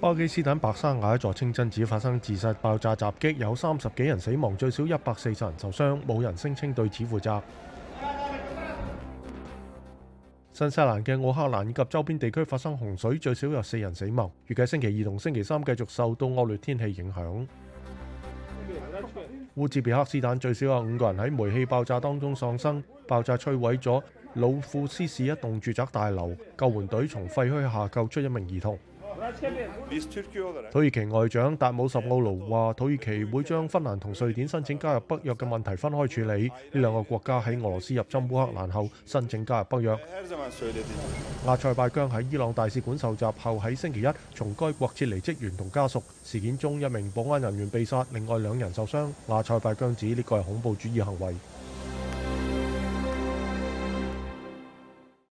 巴基斯坦白沙瓦一座清真寺發生自殺爆炸襲擊，有三十幾人死亡，最少一百四十人受傷，冇人聲稱對此負責。新西蘭嘅奧克蘭及周邊地區發生洪水，最少有四人死亡，預計星期二同星期三繼續受到惡劣天氣影響。烏兹別克斯坦最少有五個人喺煤氣爆炸當中喪生，爆炸摧毀咗老库斯市一棟住宅大樓，救援隊從廢墟下救出一名兒童。土耳其外長達姆什奧卢話：土耳其會將芬蘭同瑞典申請加入北約嘅問題分開處理。呢兩個國家喺俄羅斯入侵烏克蘭後申請加入北約。亚塞拜疆喺伊朗大使館受襲後，喺星期一從該國撤離職員同家屬。事件中一名保安人員被殺，另外兩人受傷。亚塞拜疆指呢個係恐怖主義行為。